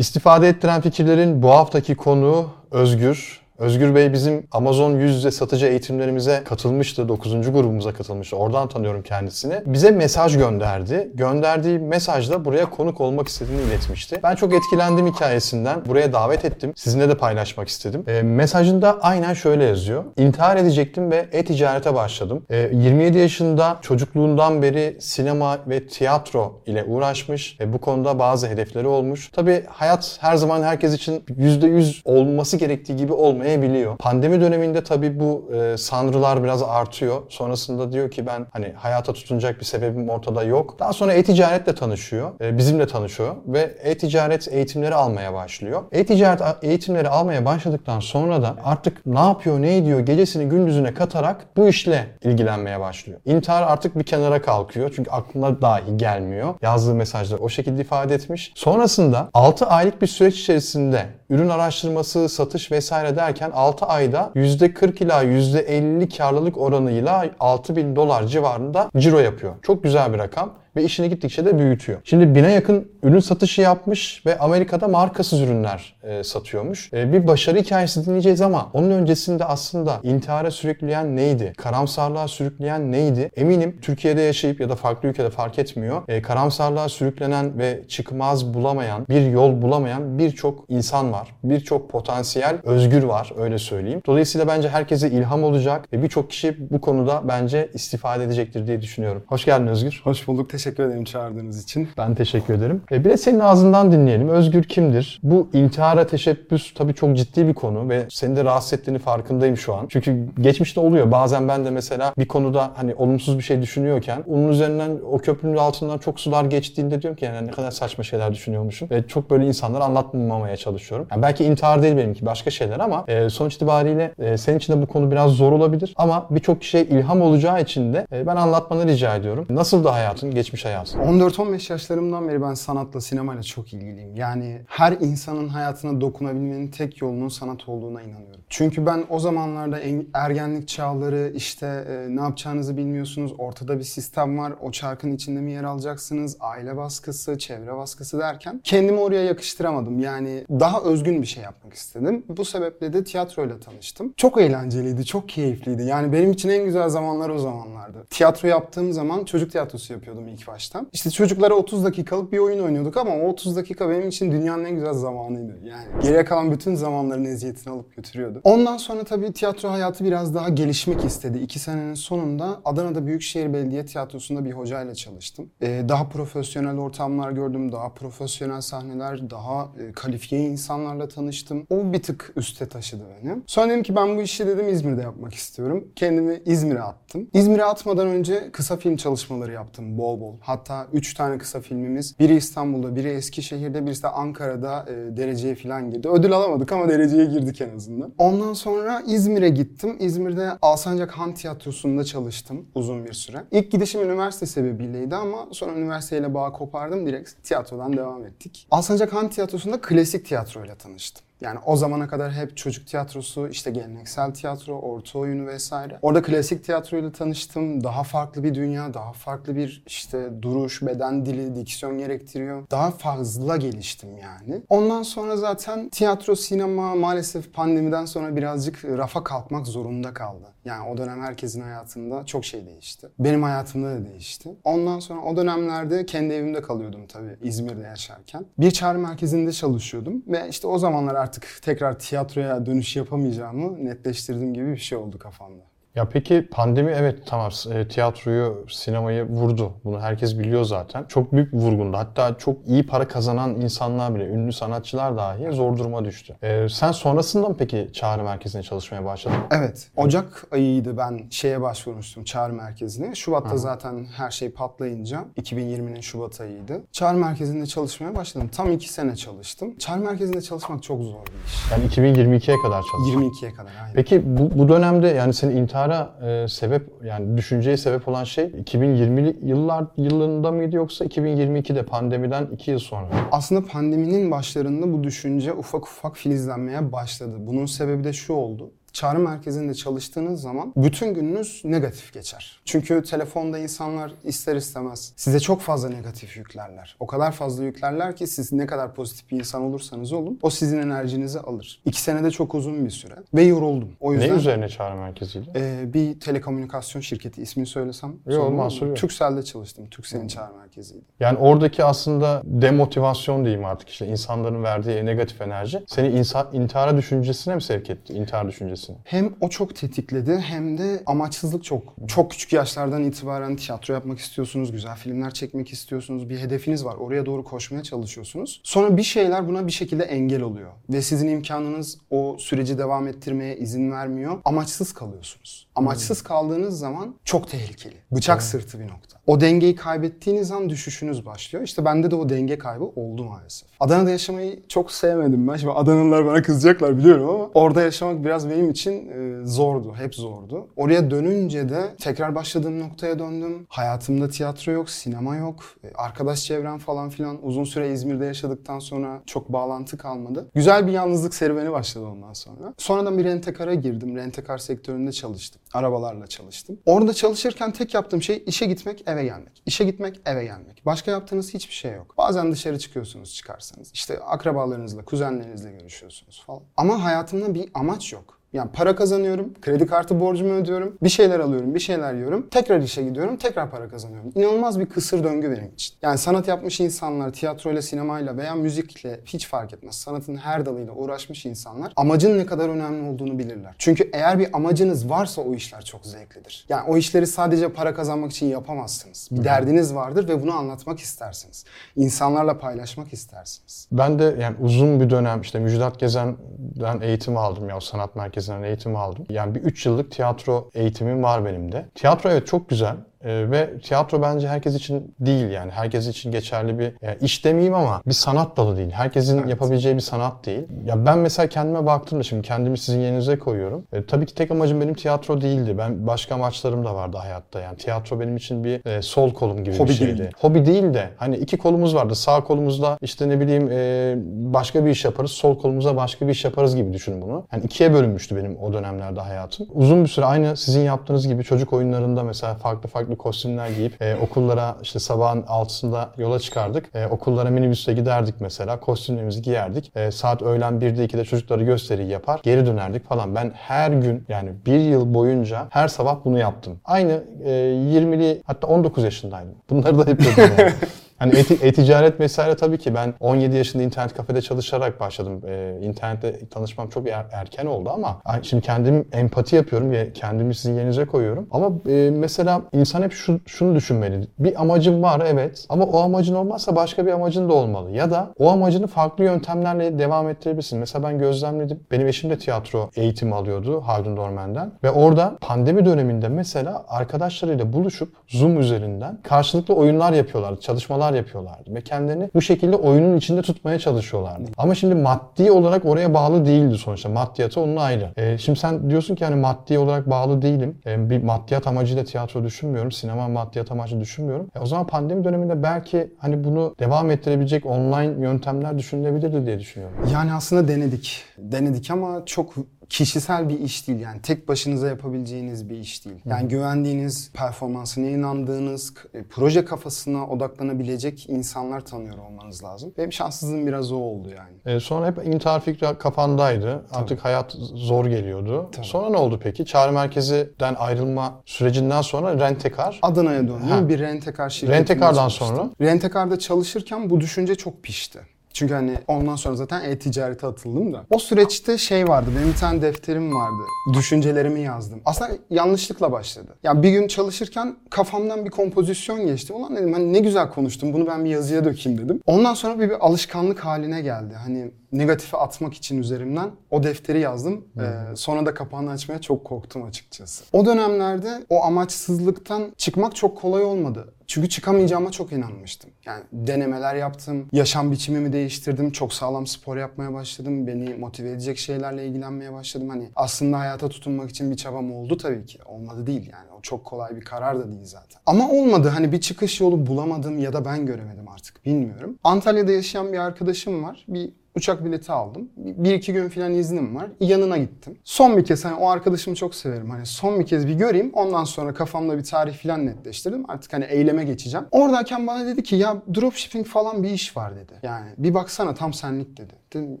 İstifade ettiren fikirlerin bu haftaki konuğu Özgür. Özgür Bey bizim Amazon yüz yüze satıcı eğitimlerimize katılmıştı. 9. grubumuza katılmıştı. Oradan tanıyorum kendisini. Bize mesaj gönderdi. Gönderdiği mesajda buraya konuk olmak istediğini iletmişti. Ben çok etkilendim hikayesinden. Buraya davet ettim. Sizinle de paylaşmak istedim. E, mesajında aynen şöyle yazıyor. İntihar edecektim ve e-ticarete başladım. E, 27 yaşında çocukluğundan beri sinema ve tiyatro ile uğraşmış. E, bu konuda bazı hedefleri olmuş. Tabii hayat her zaman herkes için %100 olması gerektiği gibi olmayabiliyor. Pandemi döneminde tabii bu e, sanrılar biraz artıyor. Sonrasında diyor ki ben hani hayata tutunacak bir sebebim ortada yok. Daha sonra e-ticaretle tanışıyor. E, bizimle tanışıyor ve e-ticaret eğitimleri almaya başlıyor. E-ticaret eğitimleri almaya başladıktan sonra da artık ne yapıyor, ne ediyor gecesini gündüzüne katarak bu işle ilgilenmeye başlıyor. İntihar artık bir kenara kalkıyor. Çünkü aklına dahi gelmiyor. Yazdığı mesajları o şekilde ifade etmiş. Sonrasında 6 aylık bir süreç içerisinde ürün araştırması, satış vesaire derken 6 ayda %40 ila %50 karlılık oranıyla 6000 dolar civarında ciro yapıyor. Çok güzel bir rakam ve işini gittikçe de büyütüyor. Şimdi bine yakın ürün satışı yapmış ve Amerika'da markasız ürünler e, satıyormuş. E, bir başarı hikayesi dinleyeceğiz ama onun öncesinde aslında intihara sürükleyen neydi? Karamsarlığa sürükleyen neydi? Eminim Türkiye'de yaşayıp ya da farklı ülkede fark etmiyor. E, karamsarlığa sürüklenen ve çıkmaz bulamayan, bir yol bulamayan birçok insan var. Birçok potansiyel özgür var öyle söyleyeyim. Dolayısıyla bence herkese ilham olacak ve birçok kişi bu konuda bence istifade edecektir diye düşünüyorum. Hoş geldin Özgür. Hoş bulduk. Teşekkür ederim çağırdığınız için. Ben teşekkür ederim. E, bir de senin ağzından dinleyelim. Özgür kimdir? Bu intihara teşebbüs tabii çok ciddi bir konu ve seni de rahatsız ettiğini farkındayım şu an. Çünkü geçmişte oluyor. Bazen ben de mesela bir konuda hani olumsuz bir şey düşünüyorken onun üzerinden o köprünün altından çok sular geçtiğinde diyorum ki yani ne kadar saçma şeyler düşünüyormuşum. Ve çok böyle insanlara anlatmamaya çalışıyorum. Yani belki intihar değil benimki başka şeyler ama e, sonuç itibariyle e, senin için de bu konu biraz zor olabilir. Ama birçok kişiye ilham olacağı için de e, ben anlatmanı rica ediyorum. Nasıl da hayatın, geçmiş hayatın? 14-15 yaşlarımdan beri ben sanatla, sinemayla çok ilgiliyim. Yani her insanın hayatına dokunabilmenin tek yolunun sanat olduğuna inanıyorum. Çünkü ben o zamanlarda en- ergenlik çağları işte e, ne yapacağınızı bilmiyorsunuz. Ortada bir sistem var. O çarkın içinde mi yer alacaksınız? Aile baskısı, çevre baskısı derken kendimi oraya yakıştıramadım. Yani daha özgün bir şey yapmak istedim. Bu sebeple de tiyatroyla tanıştım. Çok eğlenceliydi, çok keyifliydi. Yani benim için en güzel zamanlar o zamanlardı. Tiyatro yaptığım zaman çocuk tiyatrosu yapıyordum ilk başta. İşte çocuklara 30 dakikalık bir oyun oynuyorduk ama o 30 dakika benim için dünyanın en güzel zamanıydı. Yani geriye kalan bütün zamanların eziyetini alıp götürüyordu. Ondan sonra tabii tiyatro hayatı biraz daha gelişmek istedi. İki senenin sonunda Adana'da Büyükşehir Belediye Tiyatrosu'nda bir hocayla çalıştım. Ee, daha profesyonel ortamlar gördüm, daha profesyonel sahneler, daha e, kalifiye insanlarla tanıştım. O bir tık üste taşıdı beni. Sonra dedim ki ben bu işi dedim İzmir'de yapmak istiyorum. Kendimi İzmir'e attım. İzmir'e atmadan önce kısa film çalışmaları yaptım bol bol. Hatta 3 tane kısa filmimiz. Biri İstanbul'da, biri Eskişehir'de, birisi de Ankara'da e, dereceye falan girdi. Ödül alamadık ama dereceye girdik en azından. Ondan sonra İzmir'e gittim. İzmir'de Alsancak Han Tiyatrosu'nda çalıştım uzun bir süre. İlk gidişim üniversite sebebiyleydi ama sonra üniversiteyle bağ kopardım. Direkt tiyatrodan devam ettik. Alsancak Han Tiyatrosu'nda klasik tiyatroyla tanıştım. Yani o zamana kadar hep çocuk tiyatrosu, işte geleneksel tiyatro, orta oyunu vesaire. Orada klasik tiyatroyla tanıştım. Daha farklı bir dünya, daha farklı bir işte duruş, beden dili, diksiyon gerektiriyor. Daha fazla geliştim yani. Ondan sonra zaten tiyatro, sinema maalesef pandemiden sonra birazcık rafa kalkmak zorunda kaldı. Yani o dönem herkesin hayatında çok şey değişti. Benim hayatımda da değişti. Ondan sonra o dönemlerde kendi evimde kalıyordum tabii İzmir'de yaşarken. Bir çağrı merkezinde çalışıyordum ve işte o zamanlar artık tekrar tiyatroya dönüş yapamayacağımı netleştirdiğim gibi bir şey oldu kafamda. Ya peki pandemi evet tamam e, tiyatroyu, sinemayı vurdu. Bunu herkes biliyor zaten. Çok büyük bir vurgundu. Hatta çok iyi para kazanan insanlar bile, ünlü sanatçılar dahi zor duruma düştü. E, sen sonrasında mı peki çağrı merkezine çalışmaya başladın? Evet. Ocak ayıydı ben şeye başvurmuştum çağrı merkezine. Şubat'ta zaten her şey patlayınca 2020'nin Şubat ayıydı. Çağrı merkezinde çalışmaya başladım. Tam iki sene çalıştım. Çağrı merkezinde çalışmak çok zor bir iş. Yani 2022'ye kadar çalıştın. 22'ye kadar aynen. Peki bu, bu dönemde yani senin intihara e, sebep yani düşünceye sebep olan şey 2020'li yıllar yılında mıydı yoksa 2022'de pandemiden 2 yıl sonra? Aslında pandeminin başlarında bu düşünce ufak ufak filizlenmeye başladı. Bunun sebebi de şu oldu. Çağrı merkezinde çalıştığınız zaman bütün gününüz negatif geçer. Çünkü telefonda insanlar ister istemez size çok fazla negatif yüklerler. O kadar fazla yüklerler ki siz ne kadar pozitif bir insan olursanız olun o sizin enerjinizi alır. İki senede çok uzun bir süre ve yoruldum. O yüzden Ne üzerine çağrı merkeziydi? e, bir telekomünikasyon şirketi ismini söylesem Yok, mahsur yok. Turkcell'de çalıştım. Turkcell'in çağrı merkeziydi. Yani oradaki aslında demotivasyon diyeyim artık işte insanların verdiği negatif enerji seni insan, intihara düşüncesine mi sevk etti? İntihar düşüncesine. Hem o çok tetikledi hem de amaçsızlık çok. Çok küçük yaşlardan itibaren tiyatro yapmak istiyorsunuz, güzel filmler çekmek istiyorsunuz, bir hedefiniz var. Oraya doğru koşmaya çalışıyorsunuz. Sonra bir şeyler buna bir şekilde engel oluyor. Ve sizin imkanınız o süreci devam ettirmeye izin vermiyor. Amaçsız kalıyorsunuz. Amaçsız kaldığınız zaman çok tehlikeli. Bıçak sırtı bir nokta. O dengeyi kaybettiğiniz an düşüşünüz başlıyor. İşte bende de o denge kaybı oldu maalesef. Adana'da yaşamayı çok sevmedim ben. Şimdi Adanalılar bana kızacaklar biliyorum ama orada yaşamak biraz benim için e, zordu. Hep zordu. Oraya dönünce de tekrar başladığım noktaya döndüm. Hayatımda tiyatro yok, sinema yok. E, arkadaş çevrem falan filan uzun süre İzmir'de yaşadıktan sonra çok bağlantı kalmadı. Güzel bir yalnızlık serüveni başladı ondan sonra. Sonradan bir rentekara girdim. Rentekar sektöründe çalıştım. Arabalarla çalıştım. Orada çalışırken tek yaptığım şey işe gitmek, eve gelmek. İşe gitmek, eve gelmek. Başka yaptığınız hiçbir şey yok. Bazen dışarı çıkıyorsunuz çıkarsanız. İşte akrabalarınızla, kuzenlerinizle görüşüyorsunuz falan. Ama hayatımda bir amaç yok. Yani para kazanıyorum, kredi kartı borcumu ödüyorum, bir şeyler alıyorum, bir şeyler yiyorum, tekrar işe gidiyorum, tekrar para kazanıyorum. İnanılmaz bir kısır döngü benim için. Yani sanat yapmış insanlar, tiyatroyla, sinemayla veya müzikle hiç fark etmez. Sanatın her dalıyla uğraşmış insanlar amacın ne kadar önemli olduğunu bilirler. Çünkü eğer bir amacınız varsa o işler çok zevklidir. Yani o işleri sadece para kazanmak için yapamazsınız. Bir derdiniz vardır ve bunu anlatmak istersiniz. İnsanlarla paylaşmak istersiniz. Ben de yani uzun bir dönem işte Müjdat Gezen'den eğitim aldım ya o sanat merkezinden eğitim aldım. Yani bir 3 yıllık tiyatro eğitimim var benim de. Tiyatro evet çok güzel. Ee, ve tiyatro bence herkes için değil yani. Herkes için geçerli bir yani iş demeyeyim ama bir sanat dalı değil. Herkesin Evet. yapabileceği bir sanat değil. Ya ben mesela kendime baktığımda şimdi kendimi sizin yerinize koyuyorum. E, tabii ki tek amacım benim tiyatro değildi. Ben başka amaçlarım da vardı hayatta yani. Tiyatro benim için bir e, sol kolum gibi Hobi bir şeydi. değil. Hobi değil de hani iki kolumuz vardı. Sağ kolumuzla işte ne bileyim e, başka bir iş yaparız. Sol kolumuza başka bir iş yaparız gibi düşün bunu. Yani ikiye bölünmüştü benim o dönemlerde hayatım. Uzun bir süre aynı sizin yaptığınız gibi çocuk oyunlarında mesela farklı farklı kostümler giyip e, okullara işte sabahın altısında yola çıkardık. E, okullara minibüste giderdik mesela. Kostümlerimizi giyerdik. E, saat öğlen 1'de 2'de çocukları gösteri yapar. Geri dönerdik falan. Ben her gün yani bir yıl boyunca her sabah bunu yaptım. Aynı e, 20'li hatta 19 yaşındaydım. Bunları da yapıyordum. Hani eti- e-ticaret vesaire tabii ki ben 17 yaşında internet kafede çalışarak başladım. Ee, internette tanışmam çok er- erken oldu ama şimdi kendim empati yapıyorum kendimi sizin yerinize koyuyorum. Ama e, mesela insan hep şu, şunu düşünmeli. Bir amacın var evet ama o amacın olmazsa başka bir amacın da olmalı. Ya da o amacını farklı yöntemlerle devam ettirebilirsin. Mesela ben gözlemledim. Benim eşim de tiyatro eğitimi alıyordu Haldun Dormen'den. Ve orada pandemi döneminde mesela arkadaşlarıyla buluşup Zoom üzerinden karşılıklı oyunlar yapıyorlardı, çalışmalar yapıyorlardı. Ve kendilerini bu şekilde oyunun içinde tutmaya çalışıyorlardı. Ama şimdi maddi olarak oraya bağlı değildi sonuçta. Maddiyatı onun ayrı. Ee, şimdi sen diyorsun ki hani maddi olarak bağlı değilim. Ee, bir maddiyat amacıyla tiyatro düşünmüyorum. Sinema maddiyat amacı düşünmüyorum. E, o zaman pandemi döneminde belki hani bunu devam ettirebilecek online yöntemler düşünülebilirdi diye düşünüyorum. Yani aslında denedik. Denedik ama çok kişisel bir iş değil yani tek başınıza yapabileceğiniz bir iş değil. Yani güvendiğiniz, performansına inandığınız, e, proje kafasına odaklanabilecek insanlar tanıyor olmanız lazım. Benim şanssızlığım biraz o oldu yani. Ee, sonra hep intihar fikri kafandaydı. Artık hayat zor geliyordu. Tabii. Sonra ne oldu peki? Çağrı merkeziden ayrılma sürecinden sonra rentekar. Adana'ya döndüm. Ha. Bir rentekar şirketinde Rentekardan çalıştım. sonra? Rentekarda çalışırken bu düşünce çok pişti. Çünkü hani ondan sonra zaten e-ticarete atıldım da. O süreçte şey vardı, benim bir tane defterim vardı. Düşüncelerimi yazdım. Aslında yanlışlıkla başladı. Ya bir gün çalışırken kafamdan bir kompozisyon geçti. Ulan dedim hani ne güzel konuştum, bunu ben bir yazıya dökeyim dedim. Ondan sonra bir, bir alışkanlık haline geldi. Hani negatifi atmak için üzerimden o defteri yazdım. Ee, sonra da kapağını açmaya çok korktum açıkçası. O dönemlerde o amaçsızlıktan çıkmak çok kolay olmadı. Çünkü çıkamayacağıma çok inanmıştım. Yani denemeler yaptım, yaşam biçimimi değiştirdim, çok sağlam spor yapmaya başladım, beni motive edecek şeylerle ilgilenmeye başladım. Hani aslında hayata tutunmak için bir çabam oldu tabii ki. Olmadı değil yani. O çok kolay bir karar da değil zaten. Ama olmadı. Hani bir çıkış yolu bulamadım ya da ben göremedim artık bilmiyorum. Antalya'da yaşayan bir arkadaşım var. Bir Uçak bileti aldım. Bir iki gün falan iznim var. Yanına gittim. Son bir kez hani o arkadaşımı çok severim. Hani son bir kez bir göreyim. Ondan sonra kafamda bir tarih falan netleştirdim. Artık hani eyleme geçeceğim. Oradayken bana dedi ki ya dropshipping falan bir iş var dedi. Yani bir baksana tam senlik dedi. Dedim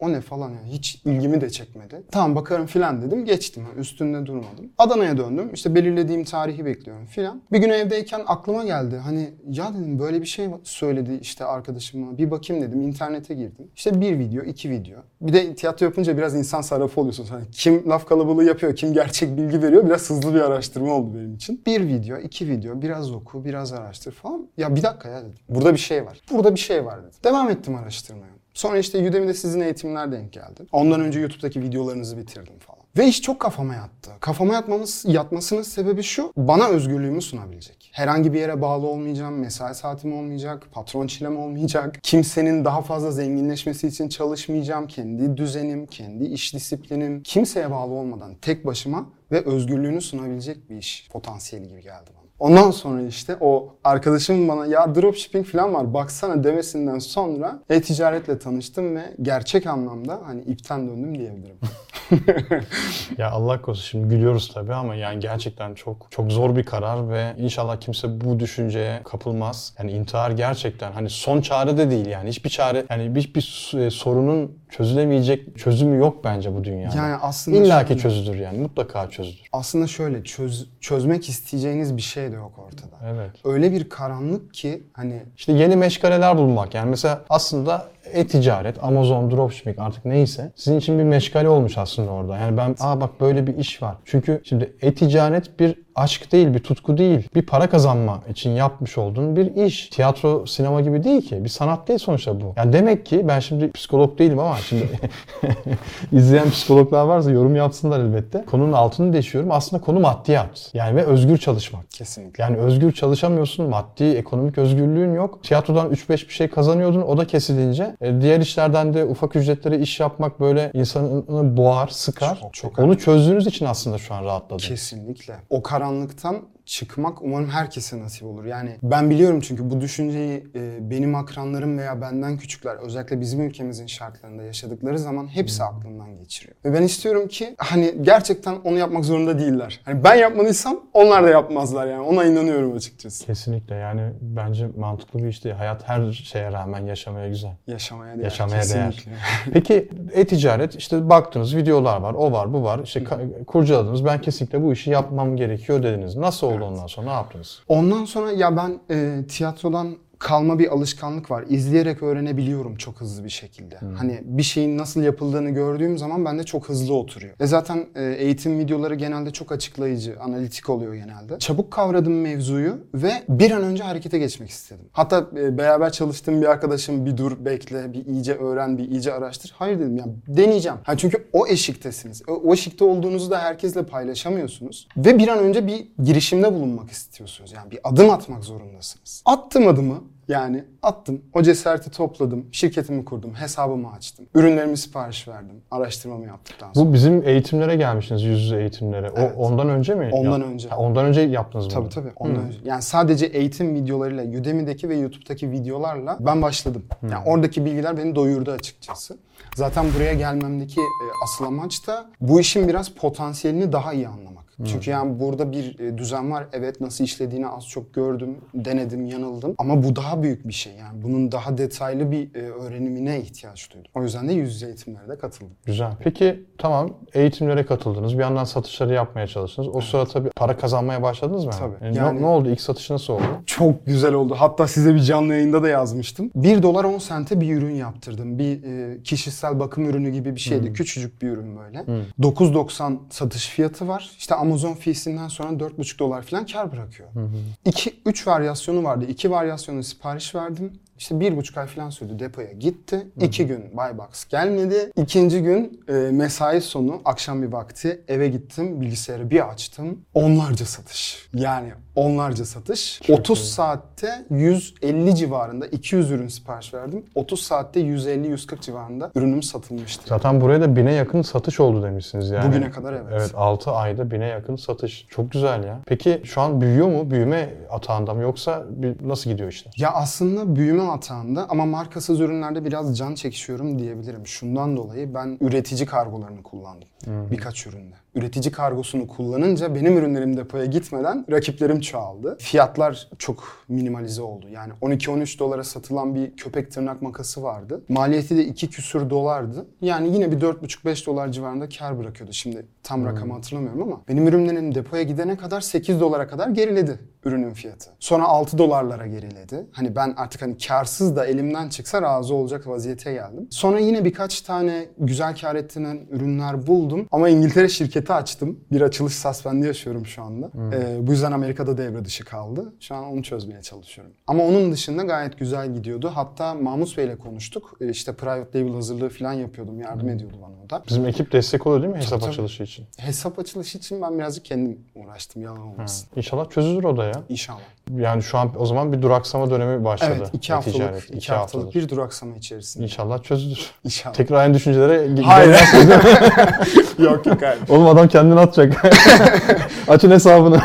o ne falan yani hiç ilgimi de çekmedi. Tamam bakarım filan dedim. Geçtim. Üstünde durmadım. Adana'ya döndüm. İşte belirlediğim tarihi bekliyorum filan. Bir gün evdeyken aklıma geldi. Hani ya dedim böyle bir şey söyledi işte arkadaşıma. Bir bakayım dedim. internete girdim. İşte bir video, iki video. Bir de tiyatro yapınca biraz insan sarrafı oluyorsunuz. Hani kim laf kalabalığı yapıyor, kim gerçek bilgi veriyor. Biraz hızlı bir araştırma oldu benim için. Bir video, iki video, biraz oku, biraz araştır falan. Ya bir dakika ya dedim. Burada bir şey var. Burada bir şey var dedim. Devam ettim araştırmaya. Sonra işte Udemy'de sizin eğitimler denk geldi. Ondan önce YouTube'daki videolarınızı bitirdim falan. Ve iş çok kafama yattı. Kafama yatmamız, yatmasının sebebi şu. Bana özgürlüğümü sunabilecek. Herhangi bir yere bağlı olmayacağım. Mesai saatim olmayacak. Patron çilem olmayacak. Kimsenin daha fazla zenginleşmesi için çalışmayacağım. Kendi düzenim, kendi iş disiplinim. Kimseye bağlı olmadan tek başıma ve özgürlüğünü sunabilecek bir iş potansiyeli gibi geldi bana. Ondan sonra işte o arkadaşım bana ya dropshipping falan var baksana demesinden sonra e-ticaretle tanıştım ve gerçek anlamda hani ipten döndüm diyebilirim. ya Allah korusun şimdi gülüyoruz tabii ama yani gerçekten çok çok zor bir karar ve inşallah kimse bu düşünceye kapılmaz. Yani intihar gerçekten hani son çare de değil yani hiçbir çare yani hiçbir e, sorunun çözülemeyecek çözümü yok bence bu dünyada. Yani aslında İlla ki çözülür yani mutlaka çözülür. Aslında şöyle çöz, çözmek isteyeceğiniz bir şey de yok ortada. Evet. Öyle bir karanlık ki hani İşte yeni meşgaleler bulmak. Yani mesela aslında e-ticaret, Amazon, dropshipping artık neyse sizin için bir meşgale olmuş aslında orada. Yani ben aa bak böyle bir iş var. Çünkü şimdi e-ticaret bir aşk değil, bir tutku değil. Bir para kazanma için yapmış olduğun bir iş. Tiyatro, sinema gibi değil ki. Bir sanat değil sonuçta bu. Yani demek ki ben şimdi psikolog değilim ama şimdi izleyen psikologlar varsa yorum yapsınlar elbette. Konunun altını deşiyorum. Aslında konu maddiyat. Yani ve özgür çalışmak. kesinlikle. Yani özgür çalışamıyorsun, maddi, ekonomik özgürlüğün yok. Tiyatrodan 3-5 bir şey kazanıyordun, o da kesilince. e, diğer işlerden de ufak ücretlere iş yapmak böyle insanı boğar, sıkar. Çok, çok Onu çözdüğünüz için aslında şu an rahatladım. Kesinlikle. O karanlıktan çıkmak umarım herkese nasip olur. Yani ben biliyorum çünkü bu düşünceyi e, benim akranlarım veya benden küçükler özellikle bizim ülkemizin şartlarında yaşadıkları zaman hepsi aklından geçiriyor. Ve ben istiyorum ki hani gerçekten onu yapmak zorunda değiller. Hani ben yapmadıysam onlar da yapmazlar yani. Ona inanıyorum açıkçası. Kesinlikle yani bence mantıklı bir iş değil. Hayat her şeye rağmen yaşamaya güzel. Yaşamaya değer. Yaşamaya değer. kesinlikle. Peki e-ticaret işte baktınız videolar var, o var, bu var. İşte ka- kurcaladınız. Ben kesinlikle bu işi yapmam gerekiyor dediniz. Nasıl oldu ondan sonra? Ne yaptınız? Ondan sonra ya ben e, tiyatrodan kalma bir alışkanlık var. İzleyerek öğrenebiliyorum çok hızlı bir şekilde. Hani bir şeyin nasıl yapıldığını gördüğüm zaman bende çok hızlı oturuyor. Ve zaten e, eğitim videoları genelde çok açıklayıcı, analitik oluyor genelde. Çabuk kavradım mevzuyu ve bir an önce harekete geçmek istedim. Hatta e, beraber çalıştığım bir arkadaşım bir dur bekle, bir iyice öğren, bir iyice araştır. Hayır dedim ya deneyeceğim. Ha, çünkü o eşiktesiniz. O, o eşikte olduğunuzu da herkesle paylaşamıyorsunuz. Ve bir an önce bir girişimde bulunmak istiyorsunuz. Yani bir adım atmak zorundasınız. Attım adımı. Yani attım. O cesareti topladım. Şirketimi kurdum. Hesabımı açtım. Ürünlerimi sipariş verdim. Araştırmamı yaptıktan sonra. Bu bizim eğitimlere gelmişsiniz, yüz yüze eğitimlere. O Evet. ondan önce mi? Ondan önce. Ha, ondan önce yaptınız bunu. Tabii tabii. Ondan önce. Yani sadece eğitim videolarıyla, Udemy'deki ve YouTube'daki videolarla ben başladım. Yani oradaki bilgiler beni doyurdu açıkçası. Zaten buraya gelmemdeki e, asıl amaç da bu işin biraz potansiyelini daha iyi anlamak. Çünkü yani burada bir e, düzen var. Evet nasıl işlediğini az çok gördüm, denedim, yanıldım. Ama bu daha büyük bir şey. Yani bunun daha detaylı bir e, öğrenimine ihtiyaç duydum. O yüzden de yüz yüze eğitimlere de katıldım. Güzel. Peki tamam eğitimlere katıldınız. Bir yandan satışları yapmaya çalıştınız. O sırada tabii para kazanmaya başladınız mı? Tabii. Yani ne- Yani- ne, oldu? İlk satış nasıl oldu? Çok güzel oldu. Hatta size bir canlı yayında da yazmıştım. 1 dolar 10 sente bir ürün yaptırdım. Bir e, kişisel bakım ürünü gibi bir şeydi. Küçücük bir ürün böyle. 9.90 satış fiyatı var. İşte Amazon feesinden sonra 4.5 dolar falan kar bırakıyor. 2 3 varyasyonu vardı. 2 varyasyonu sipariş verdim. İşte bir buçuk ay falan sürdü depoya gitti. İki gün buy box gelmedi. İkinci gün e, mesai sonu akşam bir vakti eve gittim bilgisayarı bir açtım. Onlarca satış. Yani onlarca satış. 30 saatte 150 civarında 200 ürün sipariş verdim. 30 saatte 150-140 civarında ürünüm satılmıştı. Zaten buraya da bine yakın satış oldu demişsiniz yani. Bugüne kadar evet. Evet 6 ayda bine yakın satış. Çok güzel ya. Peki şu an büyüyor mu? Büyüme atağında mı yoksa nasıl gidiyor işler? Ya aslında büyüme atağında ama markasız ürünlerde biraz can çekişiyorum diyebilirim. Şundan dolayı ben üretici kargolarını kullandım birkaç üründe. Üretici kargosunu kullanınca benim ürünlerim depoya gitmeden rakiplerim çoğaldı. Fiyatlar çok minimalize oldu. Yani 12-13 dolara satılan bir köpek tırnak makası vardı. Maliyeti de 2 küsür dolardı. Yani yine bir 4,5-5 dolar civarında kar bırakıyordu. Şimdi tam rakamı hatırlamıyorum ama benim ürünlerim depoya gidene kadar 8 dolara kadar geriledi ürünün fiyatı. Sonra 6 dolarlara geriledi. Hani ben artık hani karsız da elimden çıksa razı olacak vaziyete geldim. Sonra yine birkaç tane güzel kar ettiren ürünler buldum. Ama İngiltere şirketi açtım. Bir açılış suspendi yaşıyorum şu anda. Ee, bu yüzden Amerika'da devre dışı kaldı. Şu an onu çözmeye çalışıyorum. Ama onun dışında gayet güzel gidiyordu. Hatta Mahmut Bey'le konuştuk. Ee, işte private label hazırlığı falan yapıyordum. Yardım ediyordu bana o da. Bizim ekip destek oluyor değil mi hesap tabii. açılışı için? Hesap açılışı için ben birazcık kendim uğraştım. Yalan olmasın. İnşallah çözülür o da ya. İnşallah. Yani şu an o zaman bir duraksama dönemi başladı. Evet, iki haftalık, iki, iki haftalık haftadır. bir duraksama içerisinde. İnşallah çözülür. İnşallah. Tekrar aynı düşüncelere Hayır. yok yok hayır. Oğlum adam kendini atacak. Açın hesabını.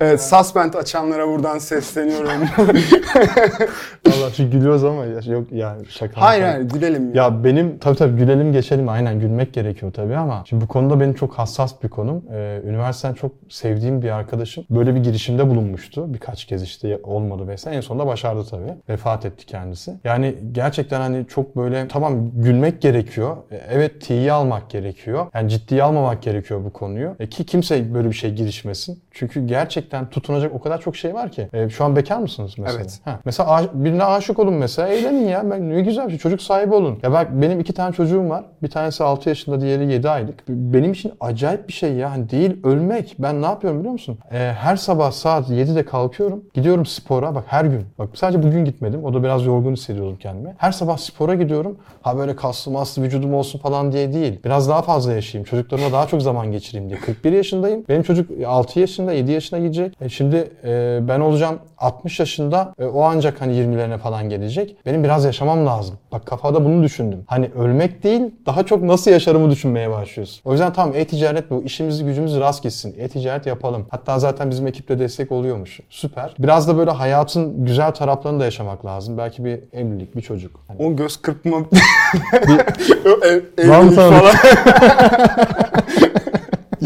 Evet, suspend açanlara buradan sesleniyorum. Allah çünkü gülüyoruz ama ya, yok yani şaka. hayır hayır gülelim ya. Ya benim tabii tabii gülelim geçelim aynen gülmek gerekiyor tabii ama şimdi bu konuda benim çok hassas bir konum. Ee, üniversiteden çok sevdiğim bir arkadaşım böyle bir girişimde bulunmuştu. Birkaç kez işte olmadı vesaire. En sonunda başardı tabii. Vefat etti kendisi. Yani gerçekten hani çok böyle tamam gülmek gerekiyor. E, Evet tiye almak gerekiyor. Yani ciddiye almamak gerekiyor bu konuyu. E, ki kimse böyle bir şey girişmesin. Çünkü gerçekten tutunacak o kadar çok şey var ki. E, şu an bekar mısınız mesela? Evet. Ha, mesela birine aşık olun mesela. Eğlenin ya. Ben, ne güzel bir şey. Çocuk sahibi olun. Ya bak benim iki tane çocuğum var. Bir tanesi 6 yaşında, diğeri 7 aylık. Benim için acayip bir şey ya. Hani değil ölmek. Ben ne yapıyorum biliyor musun? E, her sabah saat 7'de kalkıyorum. Gidiyorum spora. Bak her gün. Bak sadece bugün gitmedim. O da biraz yorgun hissediyordum kendimi. Her sabah spora gidiyorum. Ha böyle kaslı maslı vücudum olsun falan diye değil. Biraz daha fazla yaşayayım. Çocuklarıma daha çok zaman geçireyim diye. 41 yaşındayım. Benim çocuk 6 yaşında, 7 yaşına gidecek. E şimdi e, ben olacağım 60 yaşında. E, o ancak hani 20'lerine falan gelecek. Benim biraz yaşamam lazım. Bak kafada bunu düşündüm. Hani ölmek değil, daha çok nasıl yaşarımı düşünmeye başlıyorsun. O yüzden tamam e-ticaret bu. İşimizi gücümüzü rast gitsin. E-ticaret yapalım. Hatta zaten bizim ekiple destek oluyormuş. Süper. Biraz da böyle hayatın güzel taraflarını da yaşamak lazım. Belki bir evlilik, bir çocuk. Hani O göz kırpma... O ev- evlilik falan.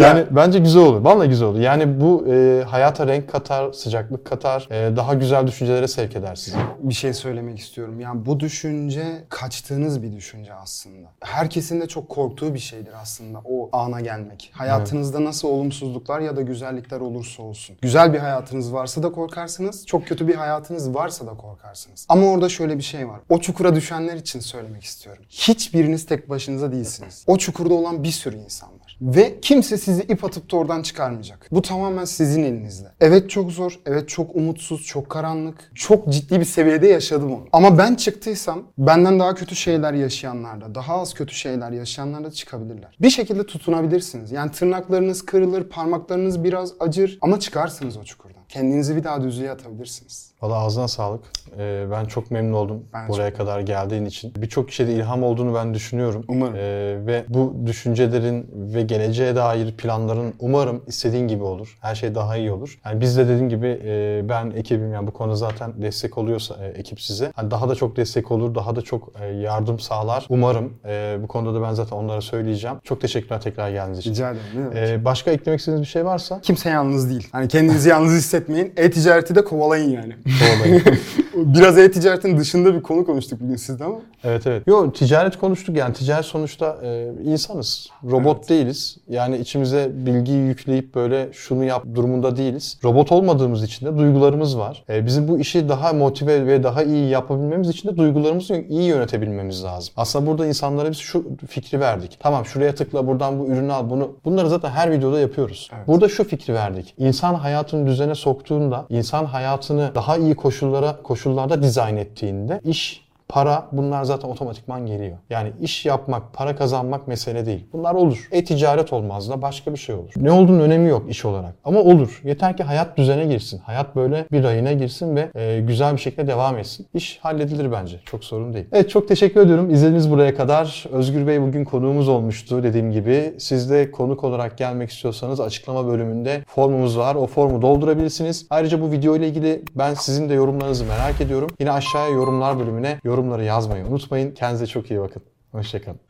Yani bence güzel olur. Vallahi güzel olur. Yani bu e, hayata renk katar, sıcaklık katar, e, daha güzel düşüncelere sevk eder sizi. bir şey söylemek istiyorum. Yani bu düşünce kaçtığınız bir düşünce aslında. Herkesin de çok korktuğu bir şeydir aslında o ana gelmek. Hayatınızda nasıl olumsuzluklar ya da güzellikler olursa olsun. Güzel bir hayatınız varsa da korkarsınız. Çok kötü bir hayatınız varsa da korkarsınız. Ama orada şöyle bir şey var. O çukura düşenler için söylemek istiyorum. Hiçbiriniz tek başınıza değilsiniz. O çukurda olan bir sürü insan var. Ve kimse sizi ip atıp da oradan çıkarmayacak. Bu tamamen sizin elinizde. Evet çok zor, evet çok umutsuz, çok karanlık, çok ciddi bir seviyede yaşadım onu. Ama ben çıktıysam benden daha kötü şeyler yaşayanlar da, daha az kötü şeyler yaşayanlar da çıkabilirler. Bir şekilde tutunabilirsiniz. Yani tırnaklarınız kırılır, parmaklarınız biraz acır ama çıkarsınız o çukurdan. Kendinizi bir daha düzlüğe atabilirsiniz. Valla ağzına sağlık. E, ben çok memnun oldum Ben buraya kadar geldiğin için. Birçok kişide ilham olduğunu ben düşünüyorum. Umarım. E, ve bu düşüncelerin ve geleceğe dair planların umarım istediğin gibi olur. Her şey daha iyi olur. Yani biz de dediğim gibi e, ben ekibim yani bu konu zaten destek oluyorsa e, ekip size. Hani daha da çok destek olur, daha da çok e, yardım sağlar. Umarım. E, bu konuda da ben zaten onlara söyleyeceğim. Çok teşekkürler tekrar geldiğiniz için. Rica ederim. E, başka eklemek istediğiniz bir şey varsa Kimse yalnız değil. Hani kendinizi yalnız hissetmeyin. E-ticareti de kovalayın yani. Kovalayın. Biraz e-ticaretin dışında bir konu konuştuk bugün sizde ama. Evet evet. Yo ticaret konuştuk yani ticaret sonuçta e, insanız. Robot değiliz. Yani içimize bilgiyi yükleyip böyle şunu yap durumunda değiliz. Robot olmadığımız için de duygularımız var. E, bizim bu işi daha motive ve daha iyi yapabilmemiz için de duygularımızı iyi yönetebilmemiz lazım. Aslında burada insanlara biz şu fikri verdik. Tamam şuraya tıkla buradan bu ürünü al bunu. Bunları zaten her videoda yapıyoruz. Evet. Burada şu fikri verdik. İnsan hayatını düzene soktuğunda, insan hayatını daha iyi koşullara koşullarda dizayn ettiğinde iş para bunlar zaten otomatikman geliyor. Yani iş yapmak, para kazanmak mesele değil. Bunlar olur. E-ticaret olmaz da başka bir şey olur. Ne olduğunun önemi yok iş olarak. Ama olur. Yeter ki hayat düzene girsin. Hayat böyle bir rayına girsin ve e, güzel bir şekilde devam etsin. İş halledilir bence. Çok sorun değil. Evet çok teşekkür ediyorum. İzlediğiniz buraya kadar. Özgür Bey bugün konuğumuz olmuştu dediğim gibi. Siz de konuk olarak gelmek istiyorsanız açıklama bölümünde formumuz var. O formu doldurabilirsiniz. Ayrıca bu video ile ilgili ben sizin de yorumlarınızı merak ediyorum. Yine aşağıya yorumlar bölümüne yorumları yazmayı unutmayın. Kendinize çok iyi bakın. Hoşçakalın.